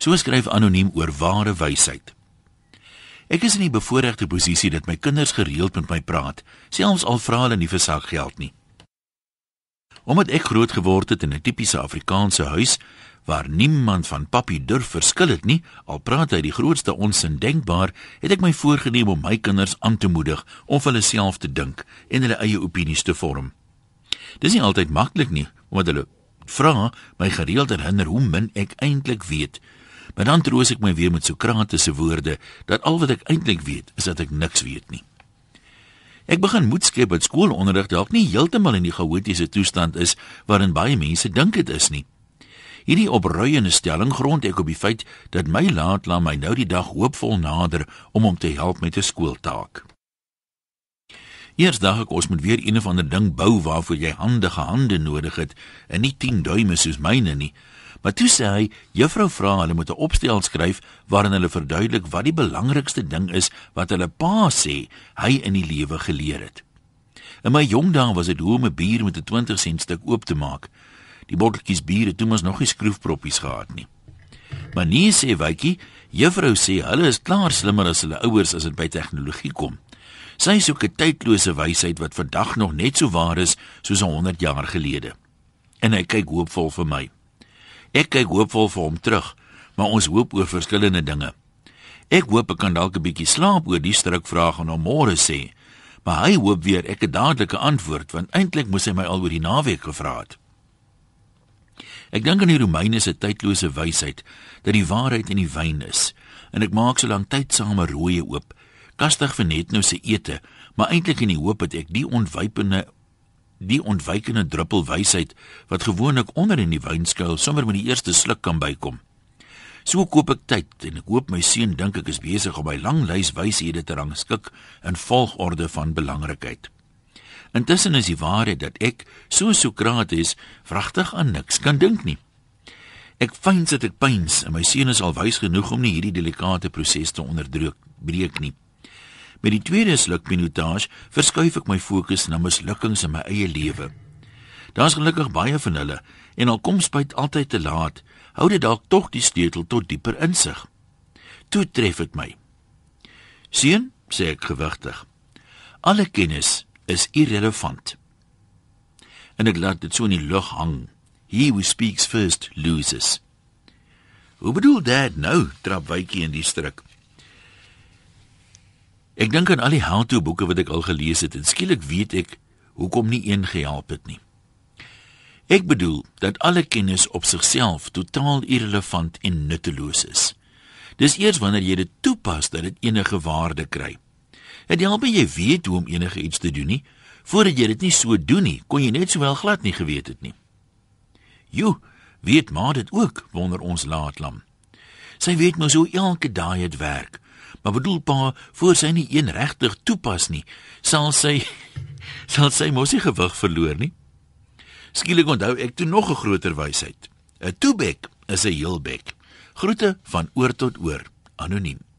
So skryf anoniem oor ware wysheid. Ek is in die bevoordeelde posisie dat my kinders gereeld met my praat, selfs al vra hulle nie vir sakgeld nie. Omdat ek groot geword het in 'n tipiese Afrikaanse huis waar niemand van papi durf verskil het nie, al praat hy die grootste onsin denkbaar, het ek my voorgenem om my kinders aan te moedig om vir hulle self te dink en hulle eie opinies te vorm. Dis nie altyd maklik nie, omdat hulle vra my gereeld herinner hoe min ek eintlik weet. Maar dan troos ek my weer met Sokrates se woorde dat al wat ek eintlik weet is dat ek niks weet nie. Ek begin moed skep dat skoolonderrig dalk nie heeltemal in die chaotiese toestand is waarin baie mense dink dit is nie. Hierdie opruiende stelling grond ek op die feit dat my laat laat my nou die dag hoopvol nader om hom te help met 'n skooltaak. Eers dink ek ons moet weer een of ander ding bou waarvoor jy handige hande nodig het en nie 10 duime soos myne nie. Maar toe sê hy, juffrou vra hulle moet 'n opstel skryf waarin hulle verduidelik wat die belangrikste ding is wat hulle pa sê hy in die lewe geleer het. In my jong dae was dit hoe om 'n bier met 'n 20 sent stuk oop te maak. Die botteltjies bier het toe mos nog nie skroefproppies gehad nie. Maar nee sê Wytjie, juffrou sê hulle is klaar slimmer as hulle ouers as dit by tegnologie kom. Sy soek 'n tydlose wysheid wat vandag nog net so waar is soos 100 jaar gelede. En hy kyk hoopvol vir my. Ek kyk hoopvol vir hom terug, maar ons hoop oor verskillende dinge. Ek hoop ek kan dalk 'n bietjie slaap oor die strikvraag en hom môre sê, maar hy hoop weer ek 'n antwoord want eintlik moes hy my al oor die naweek gevra het. Ek dink aan die Romeine se tydlose wysheid dat die waarheid in die wyn is en ek maak so lank tyd same rooie oop kastig vir net nou se ete, maar eintlik in die hoop dat ek die ontwypende die ontwykende druppel wysheid wat gewoonlik onder in die wynskuil sommer met die eerste sluk kan bykom. So koop ek tyd en ek hoop my seun dink ek is besig om my lang lys wyshede te rangskik in volgorde van belangrikheid. Intussen is die waarheid dat ek, so Sokrates, vragtig aan niks kan dink nie. Ek fyns dit ek pyns en my seun is al wys genoeg om nie hierdie delikate proses te onderdruk breek nie. Met die tweede sluk pinotage verskuif ek my fokus na mislukkings in my eie lewe. Daar's gelukkig baie van hulle en al kom spyt altyd te laat, hou dit dalk tog die sleutel tot dieper insig. Toe tref dit my. Sien, sê ek gewigtig. Alle kennis is irrelevant. En ek laat dit so in die lug hang. He who speaks first loses. Hoe bedoel dit nou? Trap wytjie in die stryk. Ek dink aan al die how-to boeke wat ek al gelees het en skielik weet ek hoekom nie een gehelp het nie. Ek bedoel dat alle kennis op sigself totaal irrelevant en nutteloos is. Dis eers wanneer jy dit toepas dat dit enige waarde kry. Het help jy weet hoe om enige iets te doen nie, voordat jy dit nie so doen nie, kon jy net sowel glad nie geweet het nie. Jo, weet maar dit ook wonder ons laatlam. Sy weet mos hoe elke daai dit werk. Maar bedoel pa, voor sy nie een regtig toepas nie, sal sy sal sy mos nie gewig verloor nie. Skielik onthou ek toe nog 'n groter wysheid. 'n Toebek is 'n heelbek. Groete van oor tot oor, anoniem.